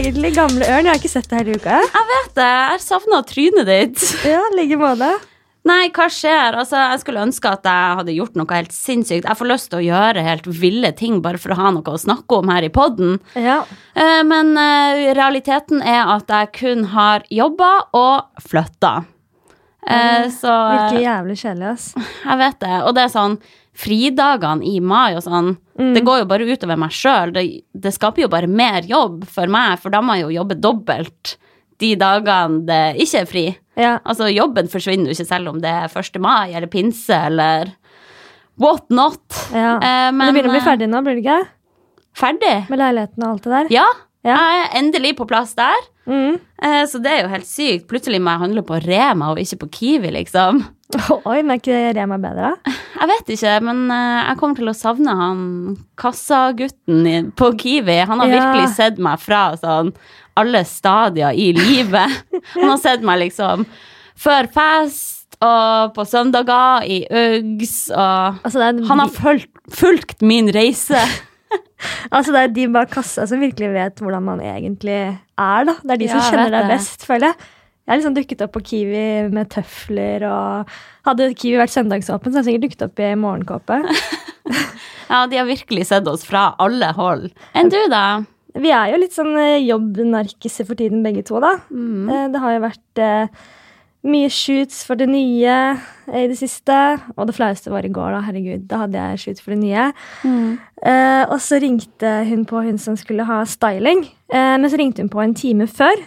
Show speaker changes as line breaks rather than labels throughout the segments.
egentlig? Gamle Ørn? Jeg har ikke sett det hele uka. jeg.
Jeg vet det. Jeg savna trynet ditt.
Ja, like måte.
Nei, hva skjer? Altså, jeg skulle ønske at jeg hadde gjort noe helt sinnssykt. Jeg får lyst til å gjøre helt ville ting bare for å ha noe å snakke om her i poden.
Ja.
Eh, Men eh, realiteten er at jeg kun har jobba og flytta. Eh, Så
Virker jævlig kjedelig, ass.
jeg vet det. Og det er sånn Fridagene i mai og sånn, det går jo bare utover meg sjøl. Det, det skaper jo bare mer jobb for meg, for da må jeg jo jobbe dobbelt de dagene det ikke er fri.
Ja.
Altså, jobben forsvinner jo ikke selv om det er 1. mai eller pinse eller what not.
ja.
Eh,
Men, det begynner å bli
eh,
ferdig nå, blir det ikke?
Ferdig?
Med leiligheten og alt det der?
Ja.
Ja.
Jeg er endelig på plass der.
Mm.
Eh, Så det er jo helt sykt. Plutselig må jeg handle på Rema og ikke på Kiwi, liksom.
Oi, men er ikke Rema bedre?
Jeg vet ikke, men eh, jeg kommer til å savne han kassagutten på Kiwi. Han har
Ja.
virkelig sett meg fra sånn alle stadier i livet. Han har sett meg liksom før fest og på søndager i Uggs og
Altså, er,
Han har fulgt, fulgt min reise.
altså, det er de bak kassa som virkelig vet hvordan man egentlig er, da. Det er de som
Ja,
kjenner deg best, føler jeg. Jeg har liksom dukket opp på Kiwi med tøfler og Hadde Kiwi vært søndagsåpen, så hadde jeg sikkert dukket opp i morgenkåpe.
Ja, de har virkelig sett oss fra alle hold. Enn du, da?
Vi er jo litt sånn eh, jobbnarkiser for tiden, begge to, da.
Mm.
Eh, Det har jo vært eh, mye shoots for det nye i det siste. Og det flaueste var i går, da. Herregud, da hadde jeg shoot for det nye. Eh, og så ringte hun på hun som skulle ha styling. Eh, men så ringte hun på en time før.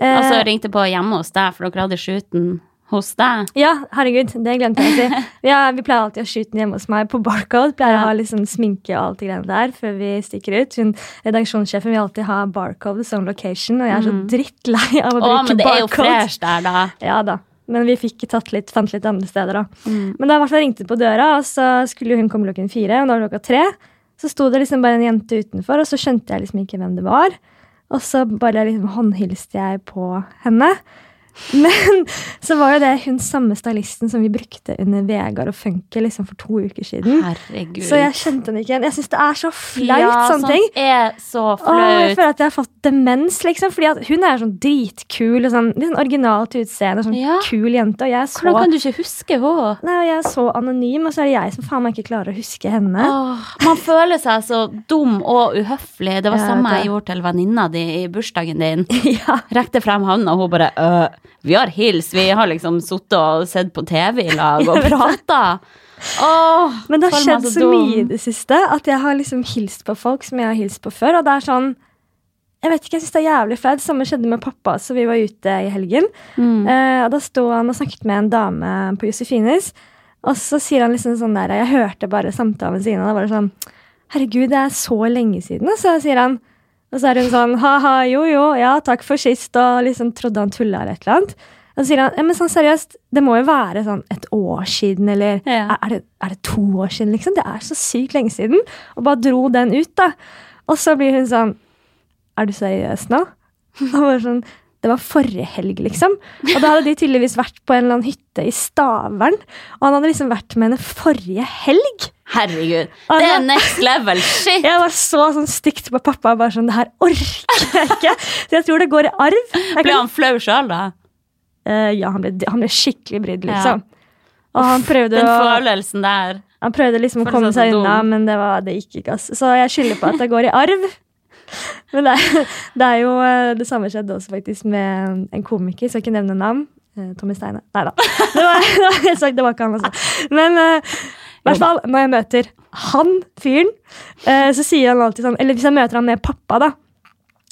Altså ringte på hjemme hos deg, for dere hadde shooten hos deg.
ja, herregud, det glemte jeg å si. Ja, vi pleier alltid å den hjemme hos meg på Barcode. Pleier å ha liksom sminke og alt det greiene der før vi stikker ut. Hun, redaksjonssjefen vil alltid ha Barcode som location, og jeg er så drittlei av å
Mm. Å,
bruke
men det er jo
Barcode.
fresh der, da.
Ja da. Men vi fikk tatt litt, fant litt andre steder, da.
Mm.
Men da hvert fall ringte på døra, og så skulle hun komme klokken fire, og da var det klokka tre. Så sto det liksom bare en jente utenfor, og så skjønte jeg liksom ikke hvem det var. Og så bare liksom håndhilste jeg på henne. Men så var jo det hun samme stylisten som vi brukte under Vegard og Funke liksom for to uker siden.
Herregud.
Så jeg kjente henne ikke igjen. Jeg syns det er så flaut,
ja,
sånne ting.
Sånt er så flaut.
Åh, jeg føler at jeg har fått demens, liksom. Fordi hun er sånn dritkul og sånn, litt sånn originalt utseende. Sånn
Ja.
kul jente. Og jeg så,
Hvordan kan du ikke huske henne?
nei, og jeg er så anonym, og så er det jeg som faen meg ikke klarer å huske henne.
Åh, man føler seg så dum og uhøflig. Det var
Ja,
samme
det.
jeg gjorde til venninna di i bursdagen din.
ja.
Rekte frem hånda, og hun bare øh, Vi har hils, vi har liksom sittet og sett på TV i lag og prata.
Men det har skjedd så
dum.
mye i det siste at jeg har liksom hilst på folk som jeg har hilst på før. Og det er sånn Jeg vet ikke, jeg syns det er jævlig flaut. Samme skjedde med pappa, så vi var ute i helgen.
Mm.
Uh, og da sto han og snakket med en dame på Josefines. Og så sier han liksom sånn der Jeg hørte bare samtalen sin, og da var det sånn Herregud, det er så lenge siden. Og så sier han Og så er hun sånn ha-ha, jo jo, ja, takk for sist, og liksom trodde han tulla eller et eller annet. Og så sier han ja, men sånn seriøst, det må jo være sånn et år siden, eller
Ja.
er, det, er det to år siden, liksom? Det er så sykt lenge siden. Og bare dro den ut, da. Og så blir hun sånn Er du seriøs nå? Og bare sånn, det var forrige helg, liksom. Og da hadde de tydeligvis vært på en eller annen hytte i Stavern. Og han hadde liksom vært med henne forrige helg.
Herregud. Det er next level shit.
Jeg var så sånn stygt på pappa. Bare sånn, det her orker jeg ikke. Så jeg tror det går i arv. Jeg
Ble han flau sjøl, da?
Uh, ja, han ble, han ble skikkelig brydd,
Ja.
liksom. Og han prøvde,
Den
å,
følelsen der.
han prøvde liksom å komme
seg
seg unna, men det, var, det gikk ikke. Altså. Så jeg skylder på at det går i arv. Men det, er- det er jo eh, det samme skjedde også faktisk med en komiker, skal ikke nevne navn. Eh, Tommy Steine. Nei da. Det var, det var det var ikke han, altså. Men eh, i hvert fall, når jeg møter han fyren, så sier han alltid sånn Eller hvis jeg møter han med pappa, da.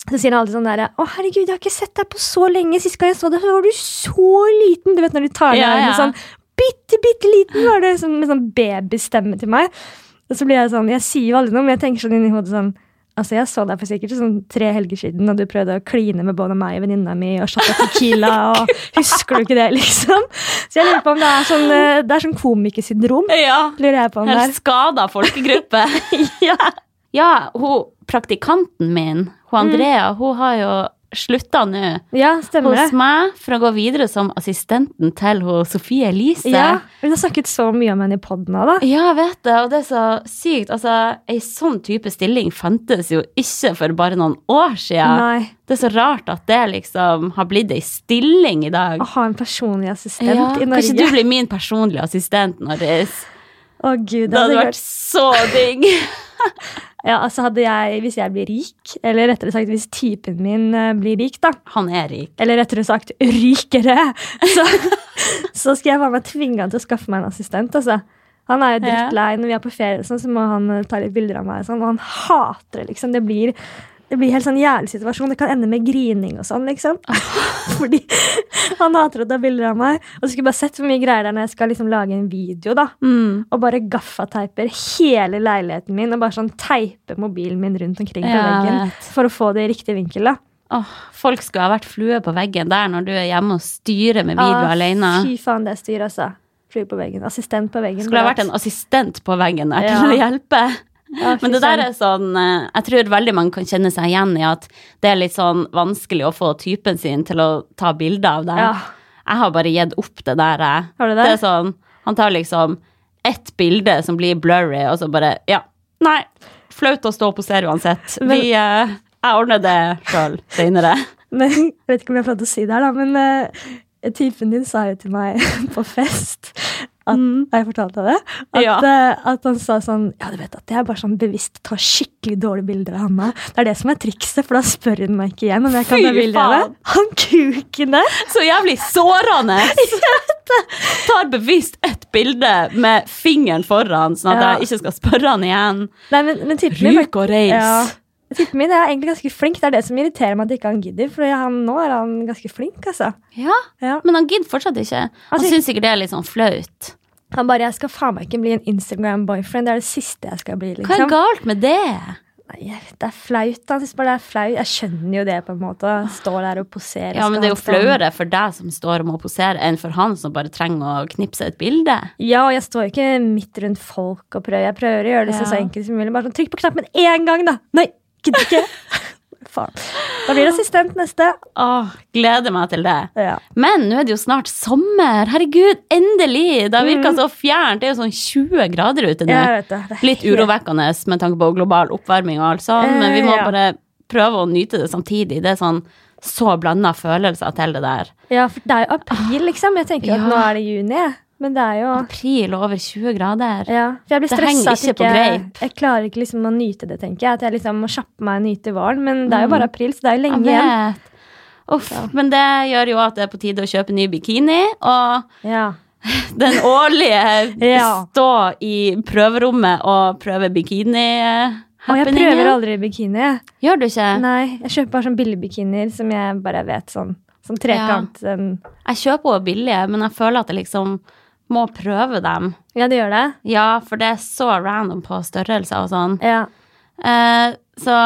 Så sier han alltid sånn der Å, herregud, jeg har ikke sett deg på så lenge. Sist gang jeg så deg, så var du så liten. Du vet når de tar deg
Ja, ja.
sånn bitte, bitte liten, var det sånn, med sånn babystemme til meg. Og så blir jeg sånn Jeg sier jo aldri noe, men jeg tenker sånn inni hodet sånn Altså, Jeg så deg for sikkert sånn tre helger siden, og du prøvde å kline med både meg og venninna mi og shotta tequila. og Husker du ikke det, liksom? Så jeg lurer på om det er sånn, eh, det er sånn komikersyndrom.
Ja.
Lurer jeg på om det
Helt
er.
skada folkegruppe.
Ja.
Ja, hun praktikanten min, hun Andrea, hun har jo slutta nå
Ja,
hos meg for å gå videre som assistenten til Sofie Elise.
Ja, Hun har snakket så mye om henne i poden òg, da.
Ja, jeg vet det, og det er så sykt. Altså, ei sånn type stilling fantes jo ikke for bare noen år siden.
Nei.
Det er så rart at det liksom har blitt ei stilling i dag.
Å ha en personlig assistent
Ja,
i Norge.
kanskje du blir min personlige assistent, Norris.
Å gud,
Det hadde vært
vært
så digg.
Ja, altså hadde jeg, Hvis jeg blir rik, eller rettere sagt hvis typen min eh, blir rik, da,
Han er rik.
eller rettere sagt rikere! så, så skal jeg bare meg tvinge han til å skaffe meg en assistent. altså. Han er jo drittlei. Når vi er på ferie, sånn, så må han eh, ta litt bilder av meg. Sånn, og han hater det. liksom. Det blir, det blir helt sånn jævlig situasjon. Det kan ende med grining og sånn, liksom. Fordi han hater å ta bilder av meg. Og så skulle jeg bare sett hvor mye greier det er når jeg skal liksom lage en video. da.
Mm.
Og bare gaffateiper hele leiligheten min og bare sånn teiper mobilen min rundt omkring på
Ja,
veggen for å få det i riktig vinkel. da.
Åh, folk skulle ha vært flue på veggen der når du er hjemme og styrer med video
Ah,
alene.
Fy faen, det styr, altså. Flue på veggen. Assistent på veggen.
Skulle ha vært en assistent på veggen der
Ja.
til å hjelpe.
Ja,
Men det der er sånn eh, Jeg tror veldig mange kan kjenne seg igjen i at det er litt sånn vanskelig å få typen sin til å ta bilde av deg.
Ja.
Jeg har bare gitt opp det der.
Har du det?
Det er sånn Han tar liksom ett bilde som blir blurry, og så bare Ja, nei. Flaut å stå og posere uansett. Vi eh, Jeg ordner det sjøl seinere.
Men, jeg vet ikke om jeg får lov til å si det her, da, men uh, typen din sa jo til meg på fest at, Har jeg fortalt deg det? At,
Mm. Ja.
eh, at han sa sånn Ja, du vet at jeg bare sånn bevisst tar skikkelig dårlige bilder av Hanna. Det er det som er trikset, for da spør hun meg ikke igjen om jeg kan ta bilder av det. Han kuken der!
Så jævlig sårende! Tar bevisst ett bilde med fingeren foran, sånn at
Ja.
jeg ikke skal spørre han igjen.
Nei, men, men
Ryk og reis.
Ja. Typen min er egentlig ganske flink. Det er det som irriterer meg at ikke han gidder. For han, nå er han ganske flink, altså.
Ja,
Ja.
men han gidder fortsatt ikke. Han
Altså-
syns sikkert det er litt sånn flaut.
Han bare 'Jeg skal faen meg ikke bli en Instagram-boyfriend'. Det er det siste jeg skal bli. liksom.
Hva er
liksom.
galt med det?
Nei, vet, det er flaut. Han synes bare det er flaut. Jeg skjønner jo det, på en måte. står Stå der og posere.
Ja, men det er jo flauere for deg som står og må posere, enn for han som bare trenger å knipse et bilde.
Ja, og jeg står jo ikke midt rundt folk og prøver. Jeg prøver å gjøre det så, så enkelt som mulig. Bare sånn, trykk på knappen én gang, da! Nei, gidder ikke. faen. Da blir det assistent neste.
Åh, gleder meg til det.
Ja.
Men nå er det jo snart sommer. Herregud, endelig! Det har virka
Mm.
så fjernt. Det er jo sånn 20 grader ute nå. Litt urovekkende med tanke på global oppvarming og alt sånn, men vi må bare prøve å nyte det samtidig. Det er sånn så blanda følelser til det der.
Ja, for det er jo april, liksom. Jeg tenker jo at nå er det juni. Men det er jo
April og over 20 grader.
ja, for jeg blir stressa at
ikke.
Jeg klarer ikke liksom å nyte det, tenker jeg. At jeg liksom må kjappe meg og nyte våren. Men det er jo
Mm.
bare april, så det er jo lenge igjen.
Uff, ja. Men det gjør jo at det er på tide å kjøpe ny bikini. Og
Ja.
den årlige
Ja.
stå i prøverommet og prøve bikini
Og jeg prøver aldri bikini.
Gjør du ikke?
Nei, jeg kjøper bare sånn billigbikinier som jeg bare vet sånn. Som trekant. Ja.
Jeg kjøper jo billige, men jeg føler at det liksom må prøve dem.
Ja, det gjør det.
Ja, for det er så random på størrelser og sånn.
Ja.
Eh, så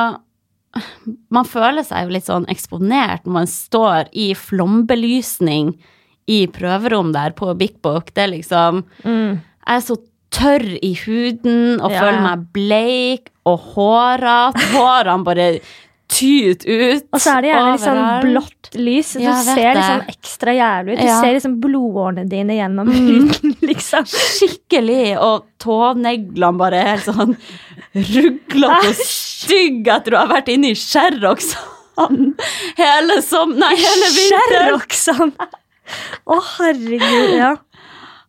man føler seg jo litt sånn eksponert når man står i flombelysning i prøverom der på Bik Bok. Det er liksom
Mm.
Jeg er så tørr i huden og
Ja.
føler meg bleik og hårete. Hårene bare tyter ut.
Og så er det gjerne litt sånn blått lys, så du ser liksom ekstra jævlig ut. Du ser liksom blodårene dine gjennom
Mm.
huden, liksom.
Skikkelig. Og tåneglene bare helt sånn ruglete og stygge etter du har vært inne i Sherrox sånn hele som... Nei, hele vinteren.
Sherroxan! Å, herregud. Ja.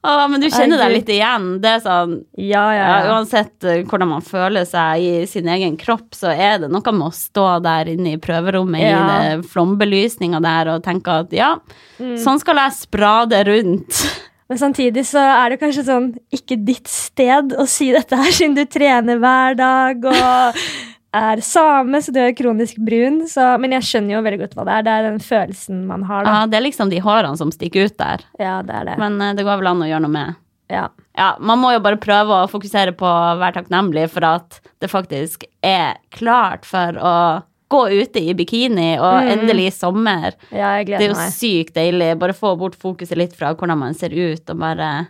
Å, men du kjenner deg litt igjen. Det er sånn
Ja, ja,
ja. Uansett eh, hvordan man føler seg i sin egen kropp, så er det noe med å stå der inne i prøverommet i flombelysninga der og tenke at ja,
Mm.
sånn skal jeg sprade rundt.
Men samtidig så er det kanskje sånn ikke ditt sted å si dette her, siden du trener hver dag og er same, så du er kronisk brun. Så, men jeg skjønner jo veldig godt hva det er. Det er den følelsen man har, da.
Ja, det er liksom de hårene som stikker ut der.
Ja, det er det.
Men eh, det går vel an å gjøre noe med.
Ja.
Ja, man må jo bare prøve å fokusere på å være takknemlig for at det faktisk er klart for å gå ute i bikini og
Mm.
endelig sommer.
ja, jeg
Det er jo
meg.
sykt deilig. Bare få bort fokuset litt fra hvordan man ser ut, og bare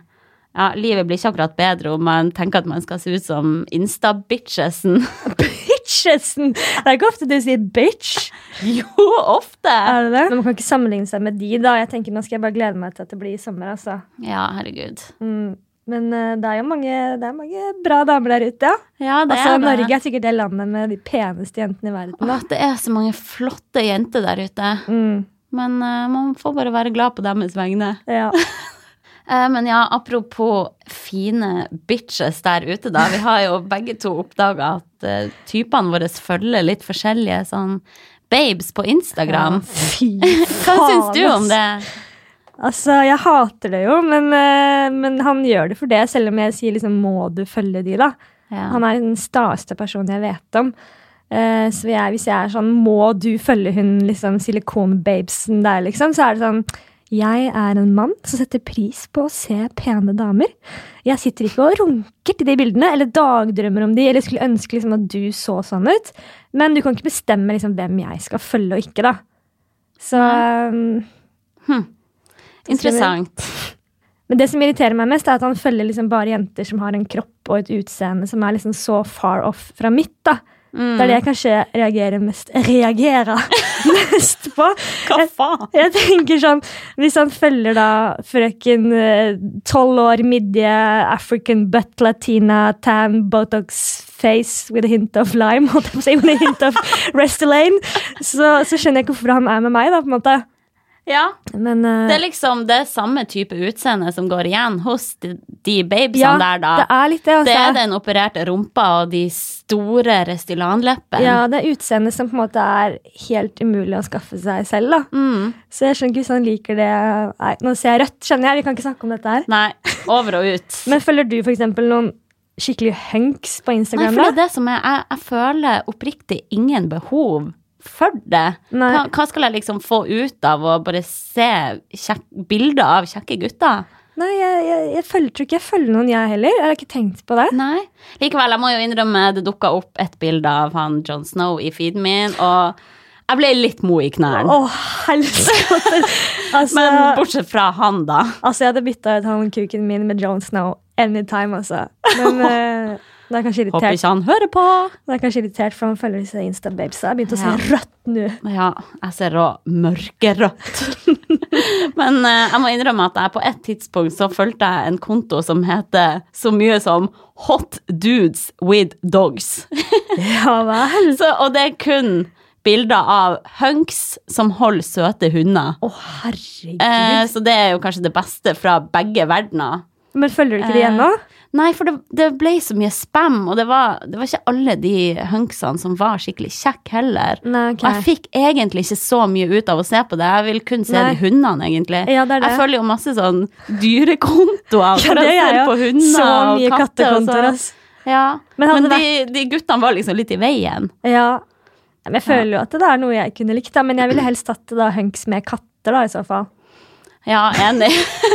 Ja, livet blir ikke akkurat bedre om man tenker at man skal se ut som Insta-bitchesen.
Bitch! bitchesen! Det er ikke ofte du sier bitch.
Jo, ofte.
Er det det? Men man kan ikke sammenligne seg med de, da. Jeg tenker Nå skal jeg bare glede meg til at det blir sommer. altså.
Ja, herregud.
Mm. Men uh, det er jo mange, det er mange bra damer der ute, ja.
Ja, det
altså,
er det.
Norge er sikkert det landet med de peneste jentene i verden.
Åh, det er så mange flotte jenter der ute.
Mm.
Men uh, man får bare være glad på deres vegne.
Ja.
Eh, men ja, apropos fine bitches der ute, da. Vi har jo begge to oppdaga at eh, typene våre følger litt forskjellige sånn babes på Instagram.
Fy
Hva syns du om det?
Altså, jeg hater det jo, men, eh, men han gjør det for det, selv om jeg sier liksom 'må du følge de', da.
Ja.
Han er den staeste personen jeg vet om. Uh, så jeg, hvis jeg er sånn 'må du følge hun liksom silikonbabesen der', liksom, så er det sånn jeg er en mann som setter pris på å se pene damer. Jeg sitter ikke og runker til de bildene, eller dagdrømmer om de, eller skulle ønske liksom at du så sånn ut. Men du kan ikke bestemme liksom hvem jeg skal følge og ikke, da. Så hm.
Interessant.
Men det som irriterer meg mest, er at han følger liksom bare jenter som har en kropp og et utseende som er liksom så far off fra mitt. da.
Mm.
Det er det jeg kanskje reagerer mest, reagerer mest på.
Hva faen?
Jeg tenker sånn, Hvis han følger da frøken eh, tolv år, midje, African butt, latina, tan, botox face with a hint of lime, holdt jeg på å si, with a hint of Restylane, så, så skjønner jeg ikke hvorfor han er med meg. da, på en måte.
Ja,
Men uh,
det er liksom det samme type utseende som går igjen hos de, de babesene
ja,
der, da.
det er litt det. altså.
Det er den opererte rumpa og de store Restylan-leppene.
Ja, det er utseendet som på en måte er helt umulig å skaffe seg selv. da.
Mm.
Så jeg skjønner ikke hvis han liker det. Nei, nå ser jeg rødt, skjønner jeg. Vi kan ikke snakke om dette her.
Nei, over og ut.
Men følger du for eksempel noen skikkelig hunks på
Nei,
Instagram?
for det
da?
er det som er Jeg, jeg føler oppriktig ingen behov for det. Hva, hva skal jeg liksom få ut av å bare se kjekk, bilder av kjekke gutter?
Nei, jeg, jeg, jeg følger, tror ikke jeg følger noen, jeg heller. Jeg har ikke tenkt på det.
Nei. Likevel, jeg må jo innrømme det dukka opp et bilde av han John Snow i feeden min, og jeg ble litt mo i knærne.
Å, altså,
Men bortsett fra han, da.
altså, jeg hadde bytta ut han kuken min med Jon Snow anytime, altså. Men eh, det er kanskje
Håper ikke han hører på.
Det er kanskje irritert, for han følger disse Insta-babesa. Jeg begynte å
Ja.
se rødt nå.
Ja, jeg ser òg mørkerødt. Men eh, jeg må innrømme at jeg på et tidspunkt så fulgte jeg en konto som heter så mye som Hot Dudes with Dogs.
Ja vel.
Så, og det er kun bilder av hunks som holder søte hunder.
Å, herregud.
Eh, så det er jo kanskje det beste fra begge verdener.
Men følger du ikke de
eh,
ennå?
Nei, for det, det ble så mye spam, og det var, det var ikke alle de hunksene som var skikkelig kjekke heller.
Nei, okay.
Og jeg fikk egentlig ikke så mye ut av å se på det. Jeg vil kun se
Nei.
de hundene, egentlig.
Ja, det det.
Jeg følger jo masse sånn dyrekontoer
Ja,
for
det
se
er
på hunder
Så
og katter.
kattekontoer,
så- Ja.
Men
Men, de, de guttene var liksom litt i veien.
Ja. Men jeg føler jo at det er noe jeg kunne likt, da. Men jeg ville helst hatt det da hunks med katter, da, i så fall.
Ja, enig.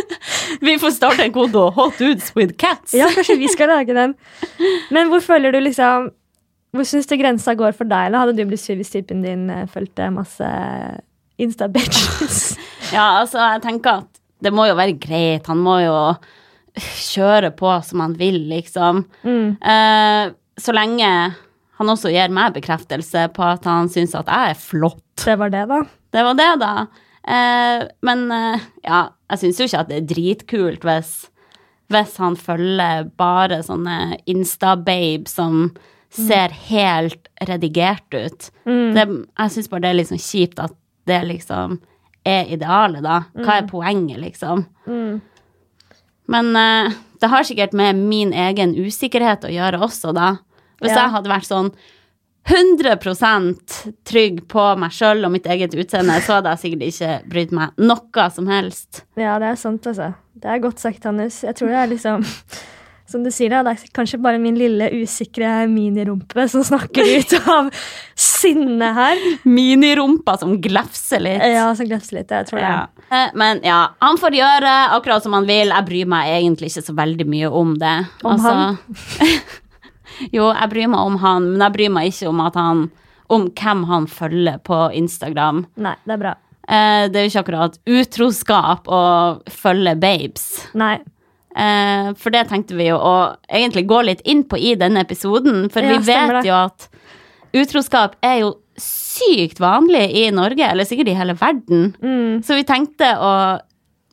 Vi får starte en kode Hot Dudes with Cats.
Ja, kanskje vi skal lage den. Men hvor føler du liksom Hvor syns du grensa går for deg? Eller hadde du blitt sur hvis typen din eh, fulgte masse Insta-bitches?
Ja, altså, jeg tenker at det må jo være greit. Han må jo kjøre på som han vil, liksom.
Mm.
Uh, så lenge han også gir meg bekreftelse på at han syns at jeg er flott.
Det var det, da.
Det var det, da. Eh, men eh, ja, jeg syns jo ikke at det er dritkult hvis, hvis han følger bare sånne Insta-babe som ser helt redigert ut.
Mm.
Det, jeg syns bare det er liksom kjipt at det liksom er idealet, da. Hva er poenget, liksom?
Mm.
Men eh, det har sikkert med min egen usikkerhet å gjøre også, da. Hvis
Ja.
jeg hadde vært sånn 100% trygg på meg sjøl og mitt eget utseende, så hadde jeg sikkert ikke brydd meg noe som helst.
Ja, det er sant, altså. Det er godt sagt, Hannes. Jeg tror det er liksom Som du sier, det er kanskje bare min lille usikre minirumpe som snakker ut av sinne her.
Minirumpa som glefser litt.
Ja, som glefser litt. Jeg tror det.
Ja. Eh, Men ja, han får gjøre akkurat som han vil. Jeg bryr meg egentlig ikke så veldig mye om det.
Om han?
jo, jeg bryr meg om han, men jeg bryr meg ikke om han om hvem han følger på Instagram.
Nei, det er bra.
Eh, det er jo ikke akkurat utroskap å følge babes.
Nei.
Eh, for det tenkte vi jo å egentlig gå litt inn på i denne episoden, for
Ja,
vi vet jo at utroskap er jo sykt vanlig i Norge, eller sikkert i hele verden.
Mm.
Så vi tenkte å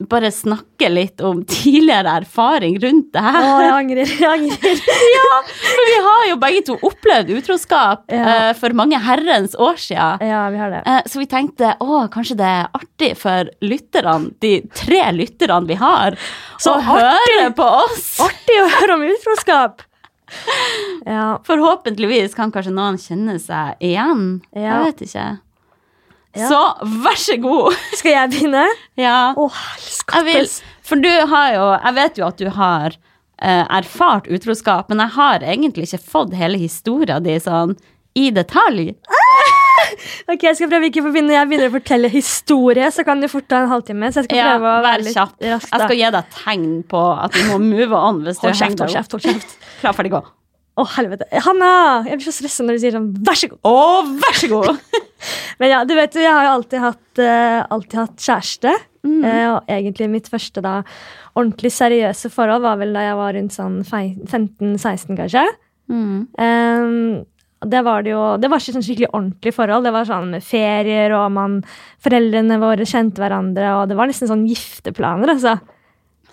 bare snakke litt om tidligere erfaring rundt det
Å, jeg angrer. Jeg angrer.
Ja, for vi har jo begge to opplevd utroskap
Ja.
uh, for mange herrens år siden.
Ja, vi har det.
Uh, Så vi tenkte å, kanskje det er artig for lytterne, de tre lytterne vi har,
Så
å høre på oss.
Artig å høre om utroskap! Ja.
Forhåpentligvis kan kanskje noen kjenne seg igjen.
Ja.
Jeg vet ikke.
Ja.
Så vær så god.
Skal jeg begynne?
Ja.
Å,
vil, for du har jo Jeg vet jo at du har eh, erfart utroskap, men jeg har egentlig ikke fått hele historia di sånn i detalj.
Ok, Jeg skal prøve ikke å begynne Jeg begynner å fortelle historie, så kan det fort ta en halvtime. Så jeg skal prøve å
vær
være litt
kjapp.
rask.
Jeg
da.
skal gi deg tegn på at du må move on hvis du
Hold kjeft, hold kjeft, hold kjeft.
Klar, ferdig, gå.
Å, helvete. Hanna! Jeg blir så stressa når du sier sånn vær så god.
Å, vær så god!
Men ja, du vet jo, jeg har jo alltid hatt, uh, alltid hatt kjæreste.
Mm.
Uh, og egentlig mitt første da ordentlig seriøse forhold var vel da jeg var rundt sånn 15-16, kanskje.
Mm.
Ehm, det var det jo Det var ikke sånn skikkelig ordentlig forhold. Det var sånn med ferier, og man, foreldrene våre kjente hverandre, og det var nesten sånn gifteplaner, altså.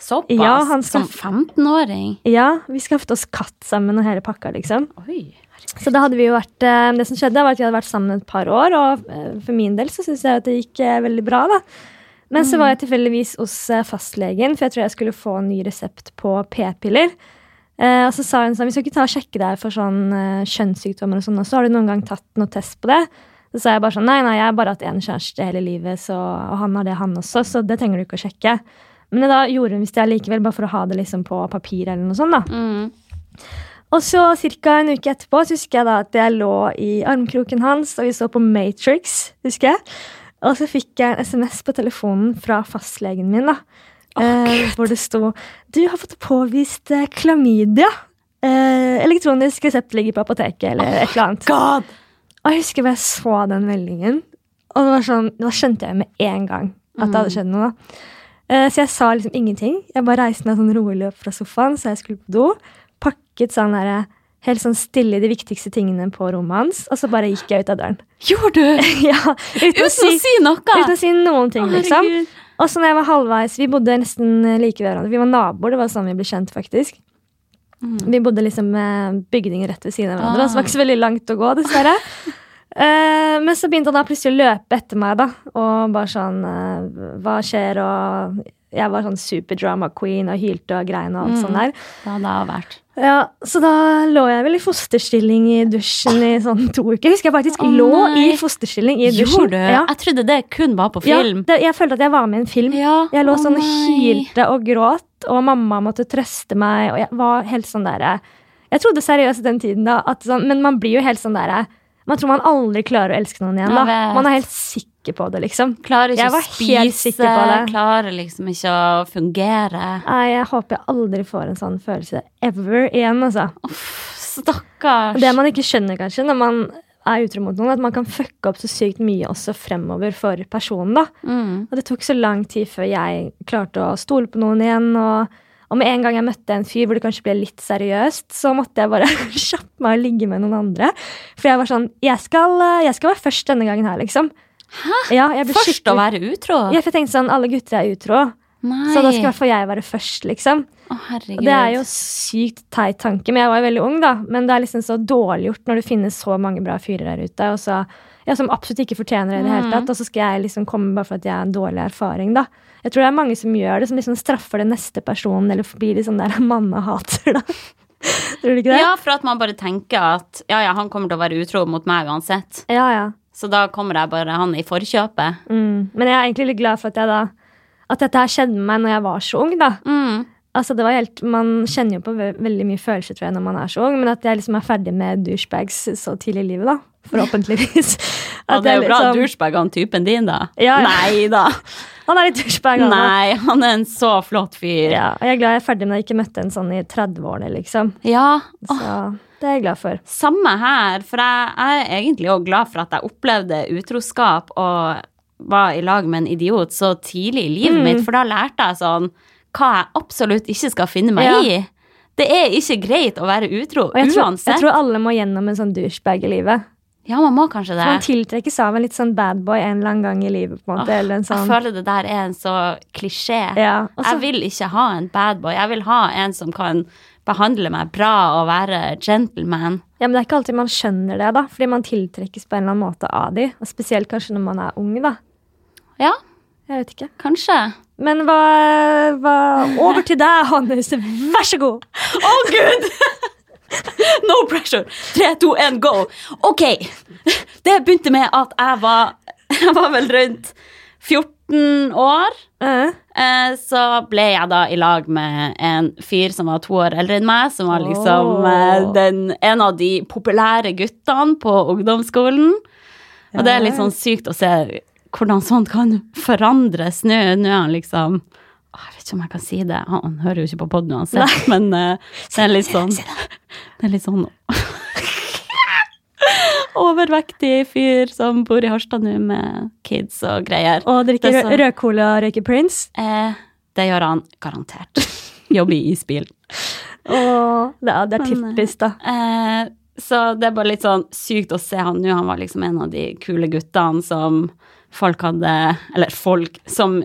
Såpass?
Ja, han
Som 15-åring?
Ja, vi skaffet oss katt sammen og hele pakka, liksom.
Oi.
Så da hadde vi jo vært eh, Det som skjedde, var at vi hadde vært sammen et par år, og eh, for min del så syns jeg at det gikk eh, veldig bra, da. Men så var jeg tilfeldigvis hos fastlegen, for jeg tror jeg skulle få en ny resept på p-piller. Eh, og så sa hun sånn, vi skal ikke ta og sjekke deg for sånn eh, kjønnssykdommer og sånn, også. har du noen gang tatt noe test på det? Så sa jeg bare sånn, nei, nei, jeg har bare hatt én kjæreste hele livet, så, og han har det, han også, så det trenger du ikke å sjekke. Men da gjorde hun visst det allikevel, bare for å ha det liksom på papir eller noe sånt, da.
Mm.
Og så ca. en uke etterpå så husker jeg da at jeg lå i armkroken hans, og vi så på Matrix, husker jeg. Og så fikk jeg en SMS på telefonen fra fastlegen min, da. eh, hvor det sto 'Du har fått påvist eh, klamydia'. Eh, elektronisk resept ligger på apoteket, eller et eller annet.
God!
Og jeg husker da jeg så den meldingen, og det var sånn, da skjønte jeg med en gang at det hadde skjedd noe. da. Eh, Så jeg sa liksom ingenting. Jeg bare reiste meg sånn rolig opp fra sofaen, så jeg skulle på do. Pakket sånn der, helt sånn stille de viktigste tingene på rommet hans, og så bare gikk jeg ut av døren.
Gjorde du?
ja, uten,
Uten å si noe?
uten å si noen ting, liksom. Og så når jeg var halvveis, vi bodde nesten like ved hverandre. Vi var naboer, det var sånn vi ble kjent, faktisk. Vi bodde liksom med bygninger rett ved siden av hverandre,
Ah.
så det var ikke så veldig langt å gå, dessverre. Eh, men så begynte han da plutselig å løpe etter meg, da, og bare sånn uh, Hva skjer? Og jeg var sånn superdrama queen og hylte og grein og alt sånt der.
Ja, det har vært.
Ja, Så da lå jeg vel i fosterstilling i dusjen i sånn to uker. Jeg husker jeg faktisk
oh,
lå
nei.
i fosterstilling i dusjen.
Gjorde du?
Ja.
Jeg trodde det kun var på film.
Ja, det, jeg følte at jeg var med i en film.
Ja.
Jeg lå
oh,
sånn og hylte og gråt, og mamma måtte trøste meg, og jeg var helt sånn derre Jeg trodde seriøst den tiden, da, at sånn, men man blir jo helt sånn derre Man tror man aldri klarer å elske noen igjen, da. Man er helt sikker på det, liksom.
Klarer ikke å spise, klarer liksom ikke å fungere.
Nei, jeg håper jeg aldri får en sånn følelse ever igjen, altså.
Stakkars.
Det man ikke skjønner, kanskje, når man er utro mot noen, at man kan fucke opp så sykt mye også fremover for personen, da.
Mm.
Og det tok så lang tid før jeg klarte å stole på noen igjen. Og, og med en gang jeg møtte en fyr hvor det kanskje ble litt seriøst, så måtte jeg bare kjappe meg og ligge med noen andre. For jeg var sånn Jeg skal, jeg skal være først denne gangen her, liksom. Hæ? Ja,
Først å være utro?
Ja, for jeg tenkte sånn Alle gutter er utro,
Nei.
så da skal i hvert fall jeg være først, liksom.
Å, herregud.
Og det er jo sykt teit tanke, men jeg var jo veldig ung, da. Men det er liksom så dårlig gjort når det finnes så mange bra fyrer der ute, og så, ja, som absolutt ikke fortjener det i det hele tatt. Og så skal jeg liksom komme bare for at jeg har en dårlig erfaring, da. Jeg tror det er mange som gjør det, som liksom straffer den neste personen, eller blir litt sånn der mannehater, da. tror du ikke det?
Ja, for at man bare tenker at ja, ja, han kommer til å være utro mot meg uansett.
ja. ja.
Så da kommer jeg bare han i forkjøpet.
Mm. Men jeg er egentlig litt glad for at jeg da At dette her skjedde med meg når jeg var så ung, da.
Mm.
Altså det var helt, Man kjenner jo på ve veldig mye følelser tror jeg, når man er så ung, men at jeg liksom er ferdig med douchebags så tidlig i livet, da. Forhåpentligvis.
Det er jo bra
liksom-
douchebag han typen din, da.
Ja, ja.
Nei da.
Han er litt douchebag, han.
Nei, han er en så flott fyr.
Ja, og jeg er glad jeg er ferdig med jeg ikke møtte en sånn i 30-årene, liksom.
Ja.
Så det er jeg glad for.
Samme her, for jeg, jeg er egentlig òg glad for at jeg opplevde utroskap og var i lag med en idiot så tidlig i livet
Mm.
mitt, for da lærte jeg sånn hva jeg absolutt ikke skal finne meg
Ja.
i. Det er ikke greit å være utro
jeg tror,
uansett.
jeg tror alle må gjennom en sånn douchebag i livet.
Ja, man må kanskje det.
Man tiltrekkes av en litt sånn bad boy en eller annen gang i livet. på en måte, eller en
Jeg
sånn...
føler det der er en så klisjé.
Ja, også...
Jeg vil ikke ha en bad boy. Jeg vil ha en som kan behandle meg bra og være gentleman.
Ja, men det er ikke alltid man skjønner det, da, fordi man tiltrekkes på en eller annen måte av de, og spesielt kanskje når man er ung, da.
Ja,
Jeg vet ikke.
kanskje.
Men hva, hva Over til deg, Hannes. Vær så god.
Å, gud! no pressure. Tre, to, én, go. Ok. Det begynte med at jeg var Jeg var vel rundt 14 år.
Uh
-huh. så ble jeg da i lag med en fyr som var to år eldre enn meg, som var liksom eh, den, en av de populære guttene på ungdomsskolen. Og det er litt sånn sykt å se hvordan sånt kan forandres nå. Nå er han liksom Jeg vet ikke om jeg kan si det. Han, hører jo ikke på poden uansett, men uh, det er litt sånn Det er litt sånn Overvektig fyr som bor i Harstad nå med kids og greier.
og drikker
er så-
rød cola og røyker Prince.
Eh, det gjør han garantert. Jobber i isbil.
Åh, det er, det er
Men,
typisk, da.
Eh, så det er bare litt sånn sykt å se han nå. Han var liksom en av de kule guttene som folk hadde Eller folk som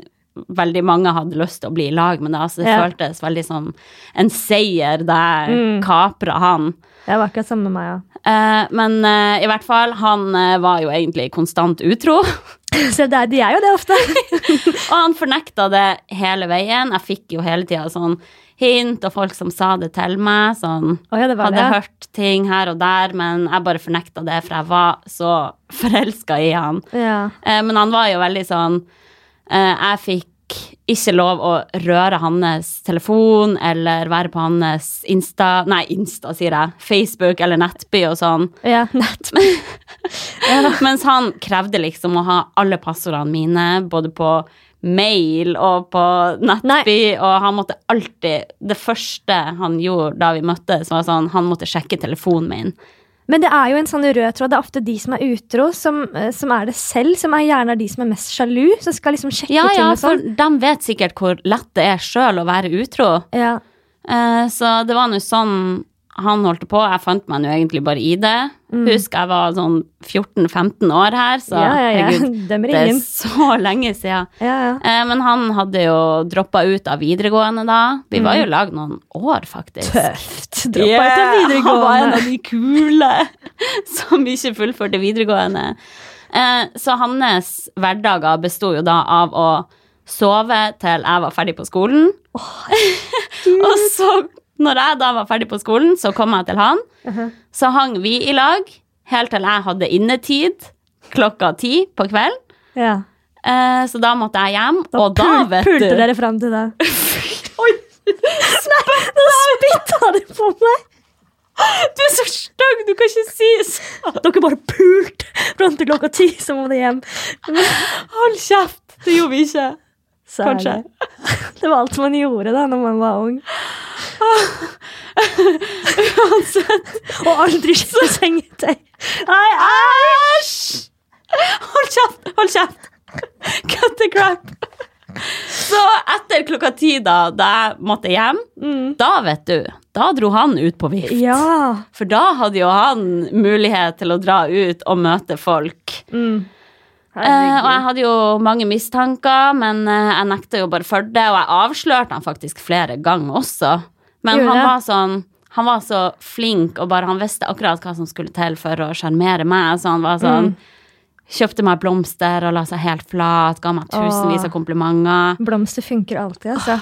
veldig mange hadde lyst til å bli i lag med. Det, altså, det
Ja.
føltes veldig som en seier der
Mm.
kapra han.
Det var akkurat samme med meg, ja.
Eh, men eh, i hvert fall, han eh, var jo egentlig konstant utro.
Så det de er jo det ofte.
Og han fornekta det hele veien. Jeg fikk jo hele tida sånn hint og folk som sa det til meg. Sånn
oh, ja,
hadde
det.
hørt ting her og der, men jeg bare fornekta det, for jeg var så forelska i han.
Ja.
Eh, men han var jo veldig sånn Jeg fikk ikke lov å røre hans telefon eller være på hans Insta Nei, Insta, sier jeg. Facebook eller Nettby og sånn.
ja, Nettby.
Mens han krevde liksom å ha alle passordene mine, både på mail og på Nettby, og han måtte alltid Det første han gjorde da vi møttes, var sånn Han måtte sjekke telefonen min.
Men det er jo en sånn rød tråd. Det er ofte de som er utro, som, eh, som er det selv, som er gjerne er de som er mest sjalu, som skal liksom sjekke
Ja,
ting
ja,
og
for
sånn.
de vet sikkert hvor lett det er sjøl å være utro.
Ja.
Eh, så det var nå sånn han holdt på. Jeg fant meg nå egentlig bare i det. Husk, jeg var sånn 14-15 år her, så
Mm. ja, ja, ja.
herregud, det er så lenge siden.
Ja, ja.
Eh, men han hadde jo droppa ut av videregående da. Vi var jo i lag noen år, faktisk.
Mm. Tøft. Droppa
Yeah,
ut av videregående.
Han var en av de kule som ikke fullførte videregående. Eh, så hans hverdager besto jo da av å sove til jeg var ferdig på skolen. Og så, når jeg da var ferdig på skolen, så kom jeg til han.
Mhm.
Så hang vi i lag helt til jeg hadde innetid klokka ti på kvelden.
Ja.
Eh, så da måtte jeg hjem,
Da
og da, vet du pulte
dere fram til det.
Oi!
Nå spytta du på meg!
Du er så stygg, du kan ikke si sånn.
Dere bare pulte fram til klokka ti, så må dere hjem.
Hold kjeft! Det gjorde vi ikke.
Så
Kanskje.
Det. det var alt man gjorde da når man var ung. Uansett. Og aldri skifte sengetøy. Nei,
Æsj! Hold kjeft! Hold kjeft! Cut the crap. Så etter klokka ti, da, da jeg måtte hjem, da, vet du, da dro han ut på vift.
Ja.
For da hadde jo han mulighet til å dra ut og møte folk.
Mm.
Eh, og jeg hadde jo mange mistanker, men uh, jeg nekta jo bare for det. Og jeg avslørte han faktisk flere ganger også. Men
Gjorde
han var sånn Han var så flink, og bare han visste akkurat hva som skulle til for å sjarmere meg. Så han var sånn
Mm.
Kjøpte meg blomster og la seg helt flat, ga meg tusenvis av komplimenter.
Blomster funker alltid, altså.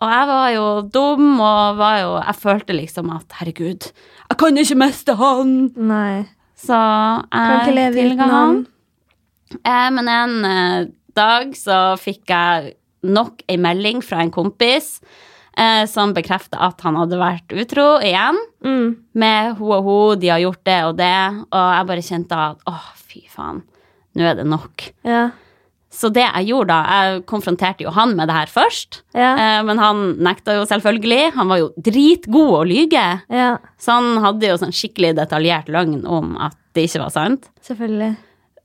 Og jeg var jo dum, og var jo Jeg følte liksom at herregud, jeg kan ikke miste han!
Nei.
Så jeg
leve
tilga
han.
Eh, men en eh, dag så fikk jeg nok ei melding fra en kompis eh, som bekrefta at han hadde vært utro igjen
Mm.
med ho og ho, de har gjort det og det, og jeg bare kjente at åh, fy faen, nå er det nok.
Ja.
Så det jeg gjorde da, jeg konfronterte jo han med det her først,
Ja.
eh, men han nekta jo selvfølgelig. Han var jo dritgod å lyge,
ja.
så han hadde jo sånn skikkelig detaljert løgn om at det ikke var sant.
Selvfølgelig.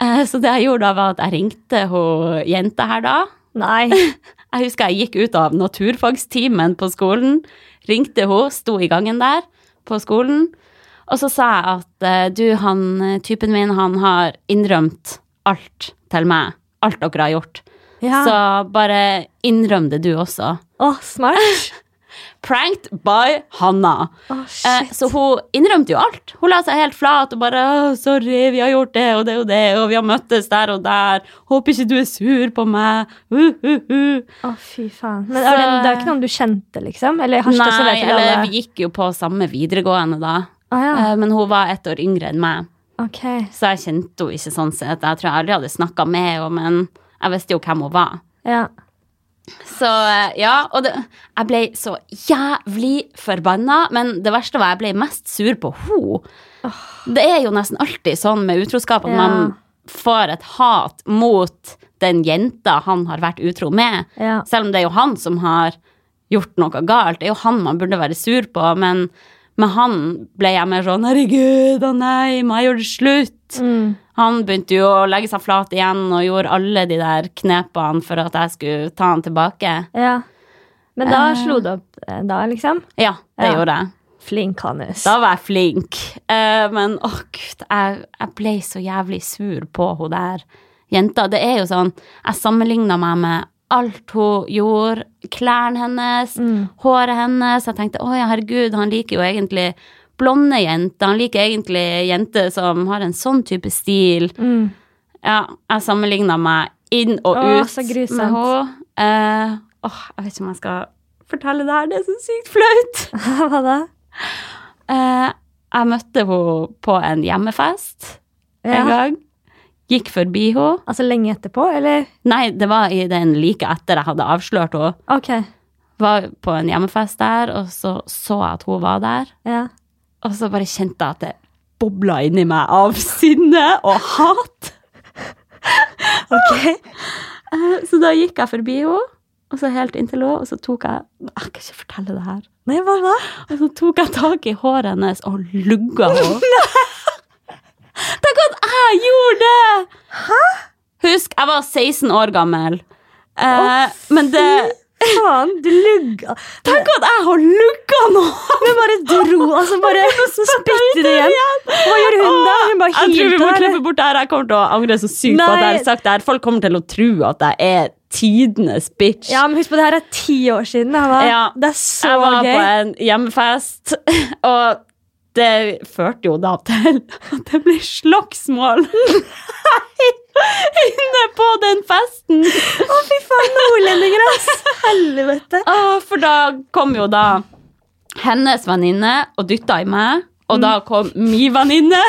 Eh, Så det jeg gjorde da, var at jeg ringte hun jenta her da.
Nei.
Jeg husker jeg gikk ut av naturfagstimen på skolen. Ringte hun, sto i gangen der på skolen. Og så sa jeg at eh, du, han eh, typen min, han har innrømt alt til meg. Alt dere har gjort.
Ja.
Så bare innrøm det du også.
Å, smart.
Pranked by Hanna.
Oh,
Eh, så hun innrømte jo alt. Hun la seg helt flat og bare oh, 'Sorry, vi har gjort det og det og det, og vi har møttes der og der.' 'Håper ikke du er sur på meg.' Uh, uh, uh.
Å, fy faen. Men det,
Så-
det er ikke noen du kjente, liksom? Eller
Nei, eller vi gikk jo på samme videregående da.
Å ja.
Eh, Men hun var ett år yngre enn meg,
Okay.
så jeg kjente henne ikke sånn sett. Jeg tror jeg aldri hadde snakka med henne, men jeg visste jo hvem hun var.
Ja.
Så eh, ja, og det, jeg ble så jævlig forbanna, men det verste var jeg ble mest sur på henne. Det er jo nesten alltid sånn med utroskap at
Ja.
man får et hat mot den jenta han har vært utro med.
Ja.
Selv om det er jo han som har gjort noe galt. Det er jo han man burde være sur på, men med han ble jeg mer sånn 'herregud, å nei, må jeg gjøre det slutt'?
Mm.
Han begynte jo å legge seg flat igjen og gjorde alle de der knepene for at jeg skulle ta han tilbake.
ja. Men da
Eh.
slo det opp eh, da, liksom?
Ja, det
Ja.
gjorde jeg.
Flink, Hannes.
Da var jeg flink. Eh, men å gud, jeg, jeg ble så jævlig sur på hun der jenta. Det er jo sånn, jeg sammenligna meg med alt hun gjorde. Klærne hennes,
Mm.
håret hennes. Jeg tenkte å ja, herregud, han liker jo egentlig blonde jenter. Han liker egentlig jenter som har en sånn type stil.
Mm.
Ja, jeg sammenligna meg inn og
Åh,
ut med henne. Eh, åh, jeg vet ikke om jeg skal fortelle det her, det er så sykt flaut.
Hva da?
Eh, jeg møtte henne på en hjemmefest en gang. Gikk forbi henne.
Altså lenge etterpå, eller?
Nei, det var i den like etter jeg hadde avslørt henne.
Ok.
Var på en hjemmefest der, og så så jeg at hun var der.
Ja.
Og så bare kjente jeg at det bobla inni meg av sinne og hat.
Ok.
Eh, Så da gikk jeg forbi henne, og så helt inntil henne, og så tok jeg Jeg kan ikke fortelle det her.
Nei, hva da?
Og så tok jeg tak i håret hennes og lugga henne. Tenk at jeg gjorde det! Hæ? Husk, jeg var 16 år gammel. Eh, men det
Faen, du lugga
Tenk at jeg har lugga noe!
Men bare dro, altså bare Så spytter det igjen. Hva gjør hun da? Hun bare
Jeg tror vi må klippe bort det her. Jeg kommer til å angre så sykt på at jeg har sagt det her. Folk kommer til å tro at jeg er tidenes bitch.
Ja, men husk på, det her er ti år siden.
Ja.
Det er så gøy.
jeg var
gøy.
på en hjemmefest, og det førte jo da til at det ble slagsmål inne på den festen.
Å, fy faen, nordlendinger, ass! Helvete.
Ah, for da kom jo da hennes venninne og dytta i meg, og da kom min venninne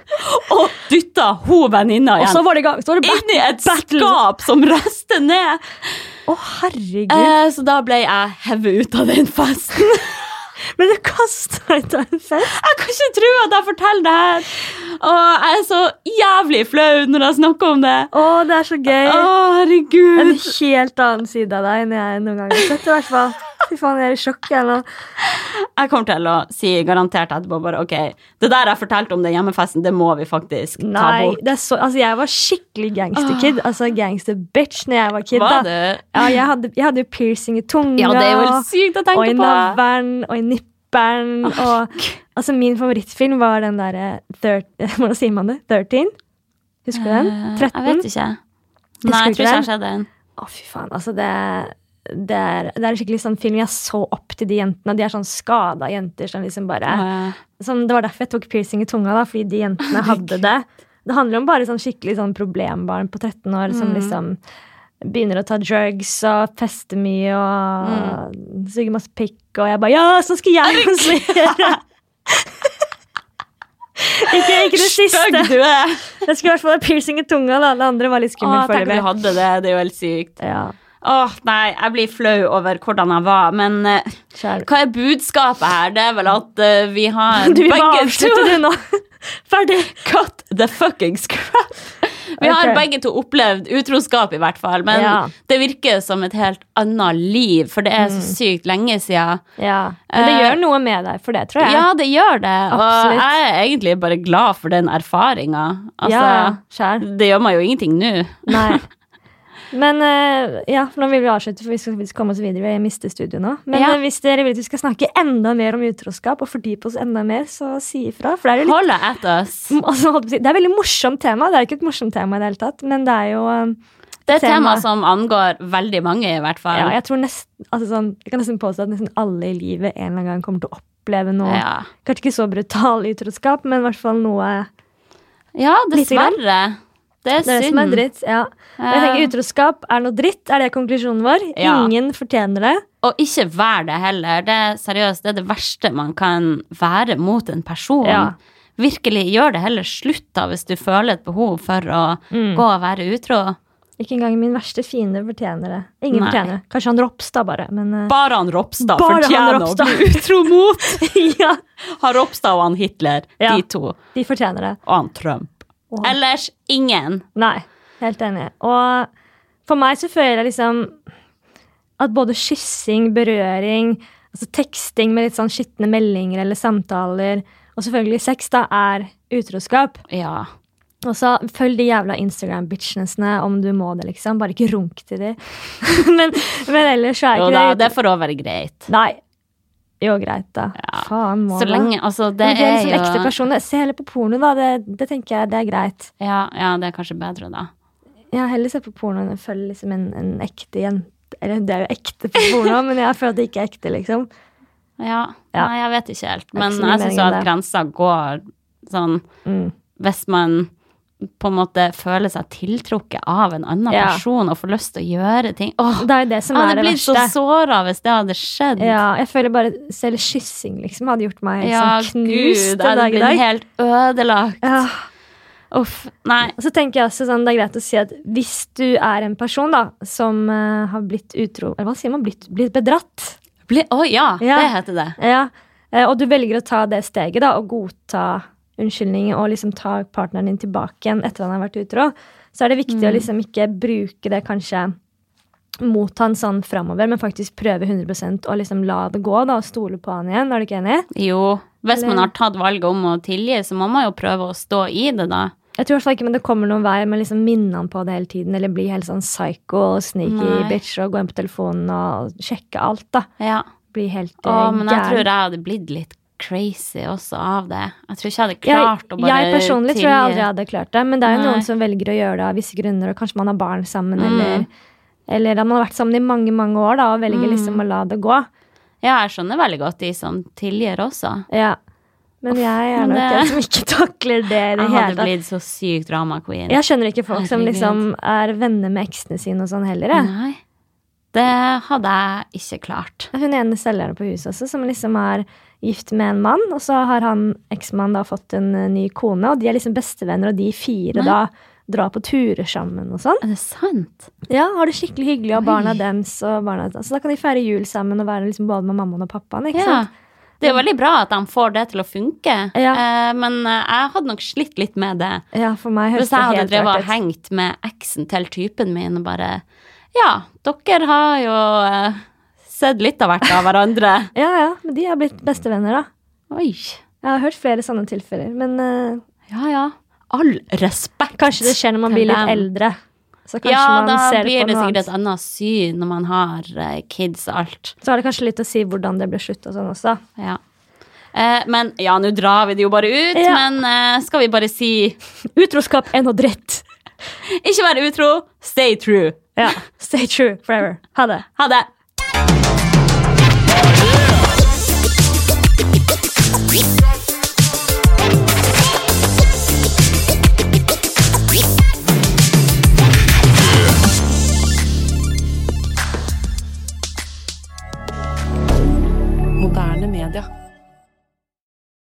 og dytta hun venninna
Og så var det. Så var det
Inn i et
battle.
skap som røste ned.
Å, herregud.
Eh, så da ble jeg hevet ut av den festen.
Men du kasta ut av en fest?
Jeg kan ikke tro at jeg forteller det her. Og jeg er så jævlig flau når jeg snakker om det.
Å, det er så gøy.
Å,
En helt annen side av deg enn jeg noen gang har sett. i hvert fall. Fy faen, jeg er i sjokk. Eller?
Jeg kommer til å si garantert etterpå bare ok, det der jeg fortalte om den hjemmefesten, det må vi faktisk ta bort.
det så, altså jeg var skikkelig gangsterkid. Altså gangster-bitch når jeg var kid.
Var
da. Ja, jeg hadde, jeg hadde jo piercing i tunga.
Ja, det er jo sykt å
og i
tenke på.
navlen og i nipperen. og altså Min favorittfilm var den derre Hvordan sier man det? 13? Husker du den?
Eh,
13?
Jeg vet ikke.
Husker
Nei, jeg tror
ikke
jeg
den?
har sett den.
Å, fy faen. Altså, det, det, er, det er en skikkelig sånn film jeg så opp til de jentene. De er sånn skada jenter som liksom bare
ja, ja.
Sånn, Det var derfor jeg tok piercing i tunga, da, fordi de jentene hadde det. Det handler om bare sånn skikkelig sånn problembarn på 13 år som
Mm.
liksom begynner å ta drugs og feste mye og
Mm.
suge masse pikk, og jeg bare Ja, sånn skal jeg gjøre! ikke, ikke det siste.
du er!
Jeg skulle i hvert fall ha piercing i tunga. da Det andre var litt skummelt
tenk om du hadde det. Det er jo helt sykt.
Ja,
Åh, nei, jeg blir flau over hvordan jeg var, men
uh,
hva er budskapet her? Det er vel at uh, vi har
Du
begge
to du, nå. Ferdig.
Cut the fucking crap! Vi har begge to opplevd utroskap, i hvert fall. Men
Ja.
det virker som et helt annet liv, for det er så sykt lenge siden.
Ja. Men det
Eh,
gjør noe med deg for det, tror jeg.
Ja, det gjør det. Og
Absolutt.
jeg er egentlig bare glad for den erfaringa. Altså,
ja,
det gjør meg jo ingenting nå.
Nei. Men eh, ja, for nå vil vi avslutte, for vi skal komme oss videre. Vi mister studio nå. Men
Ja.
eh, hvis dere vil at vi skal snakke enda mer om utroskap og fordype oss enda mer, så si ifra. For det er jo litt altså, Det er et veldig morsomt tema. Det er ikke et morsomt tema i det hele tatt, men det er jo eh,
Det er et tema
Tema.
som angår veldig mange, i hvert fall.
ja, Jeg tror nest, altså sånn, jeg kan nesten påstå at nesten alle i livet en eller annen gang kommer til å oppleve noe
Ja.
Kanskje ikke så brutal utroskap, men i hvert fall noe
Ja, dessverre. Det er
Det er det
synd.
som er dritt. ja. Og jeg tenker Utroskap er noe dritt. Er det konklusjonen vår?
Ja.
Ingen fortjener det.
Og ikke vær det heller. Det er seriøst, det er det verste man kan være mot en person.
Ja.
Virkelig, gjør det heller slutt da hvis du føler et behov for å
Mm.
gå og være utro.
Ikke engang min verste fiende fortjener det. Ingen
Nei.
fortjener det. Kanskje han Ropstad, bare. Men eh,
Bare han Ropstad
Bare han
fortjener å bli utro mot.
ja,
Han Ropstad og han Hitler,
Ja.
de to.
de fortjener det.
Og han Trump.
Og
Ellers ingen.
Nei, helt enig. Og for meg så føler jeg liksom at både kyssing, berøring, altså teksting med litt sånn skitne meldinger eller samtaler, og selvfølgelig sex, da, er utroskap.
Ja.
Og så følg de jævla Instagram-bitchnesene om du må det, liksom. Bare ikke runk til de. men, men ellers så er
Jo
ikke
da,
det
det får òg være greit.
Nei. Jo, greit, da.
Ja.
Faen, må
Så lenge Altså, det
det er
er
jo ekte personer. Se heller på porno, da. Det, det tenker jeg det er greit.
ja, ja, det er kanskje bedre, da.
Har heller sett på porno enn å følge liksom en, en ekte jente. Eller det er jo ekte på porno, men jeg føler at det ikke er ekte, liksom.
Ja.
Ja.
Nei, jeg vet ikke helt. Men
ikke
jeg syns at grensa går sånn
Mm.
Hvis man på en måte føler seg tiltrukket av en annen
Ja.
person og får lyst til å gjøre ting Åh,
Det er det som
jeg
er
hadde
det
blitt så såra hvis det hadde skjedd.
Ja, jeg føler bare selv kyssing liksom hadde gjort meg
Ja,
sånn
gud,
knust
dag.
en
Gud,
dag i
blitt
dag.
helt ødelagt.
Ja.
Uff. Nei.
Så tenker jeg også sånn, Det er greit å si at hvis du er en person da, som uh, har blitt utro Eller hva sier man? Blitt, blitt bedratt.
Bli, oh, ja,
Ja.
det heter det.
Ja, eh, Og du velger å ta det steget da, og godta unnskyldning og liksom ta partneren din tilbake igjen etter han har vært utro, så er det viktig
Mm.
å liksom ikke bruke det kanskje mot han sånn framover, men faktisk prøve 100 og liksom la det gå da, og stole på han igjen. Er du ikke enig?
Jo, hvis man har tatt valget om å tilgi, så må man jo prøve å stå i det, da.
Jeg tror ikke men det kommer noen vei med liksom minne han på det hele tiden, eller bli helt sånn psycho og sneaky
Nei.
bitch og gå inn på telefonen og sjekke alt, da.
Ja.
Bli helt
Å,
eh,
men jeg
gæren.
tror jeg hadde blitt litt crazy også av det. Jeg tror ikke jeg hadde
jeg,
klart å bare
jeg personlig tror jeg aldri hadde klart det, men det er jo
Nei.
noen som velger å gjøre det av visse grunner, og kanskje man har barn sammen,
Mm.
eller, eller at man har vært sammen i mange, mange år, da, og velger
Mm.
liksom å la det gå.
Ja, jeg skjønner veldig godt de som tilgir også.
Ja. Men jeg er nok
det-
en som ikke takler det i det
Jeg hadde blitt så sykt drama queen.
Jeg skjønner ikke folk som liksom er venner med eksene sine og sånn heller. jeg.
Nei. Det hadde jeg ikke klart.
Hun ene selgeren på huset også, som liksom er gift med en mann, og så har han eksmannen da fått en eh, ny kone, og de er liksom bestevenner, og de fire
Nei.
da drar på turer sammen og sånn.
Er det sant?
Ja, har det skikkelig hyggelig, og
Oi.
barna dems og barna Så da kan de feire jul sammen og være liksom både med mammaen og pappaen, ikke
Ja.
sant?
Det er jo veldig bra at de får det til å funke,
Ja.
eh, men eh, jeg hadde nok slitt litt med det.
Ja, for meg
Hvis
det
jeg hadde
ut.
drevet
jeg
og
ut.
hengt med eksen til typen min og bare Ja, dere har jo sett litt av hvert av hverandre.
Ja, ja, men de har blitt bestevenner, da.
Oi.
Jeg har hørt flere sånne tilfeller, men uh,
Ja, ja. All respekt.
kanskje det skjer når man blir litt
dem.
eldre. Så kanskje
Ja,
man
da
ser det
blir
på
det sikkert et annet syn når man har uh, kids og alt.
Så har det kanskje litt å si hvordan det ble slutt og sånn også.
Ja. Eh, men ja, nå drar vi det jo bare ut,
Ja.
men eh, skal vi bare si
Utroskap er noe dritt.
ikke være utro, stay true.
Ja, Stay true forever. Ha det.
Ha det.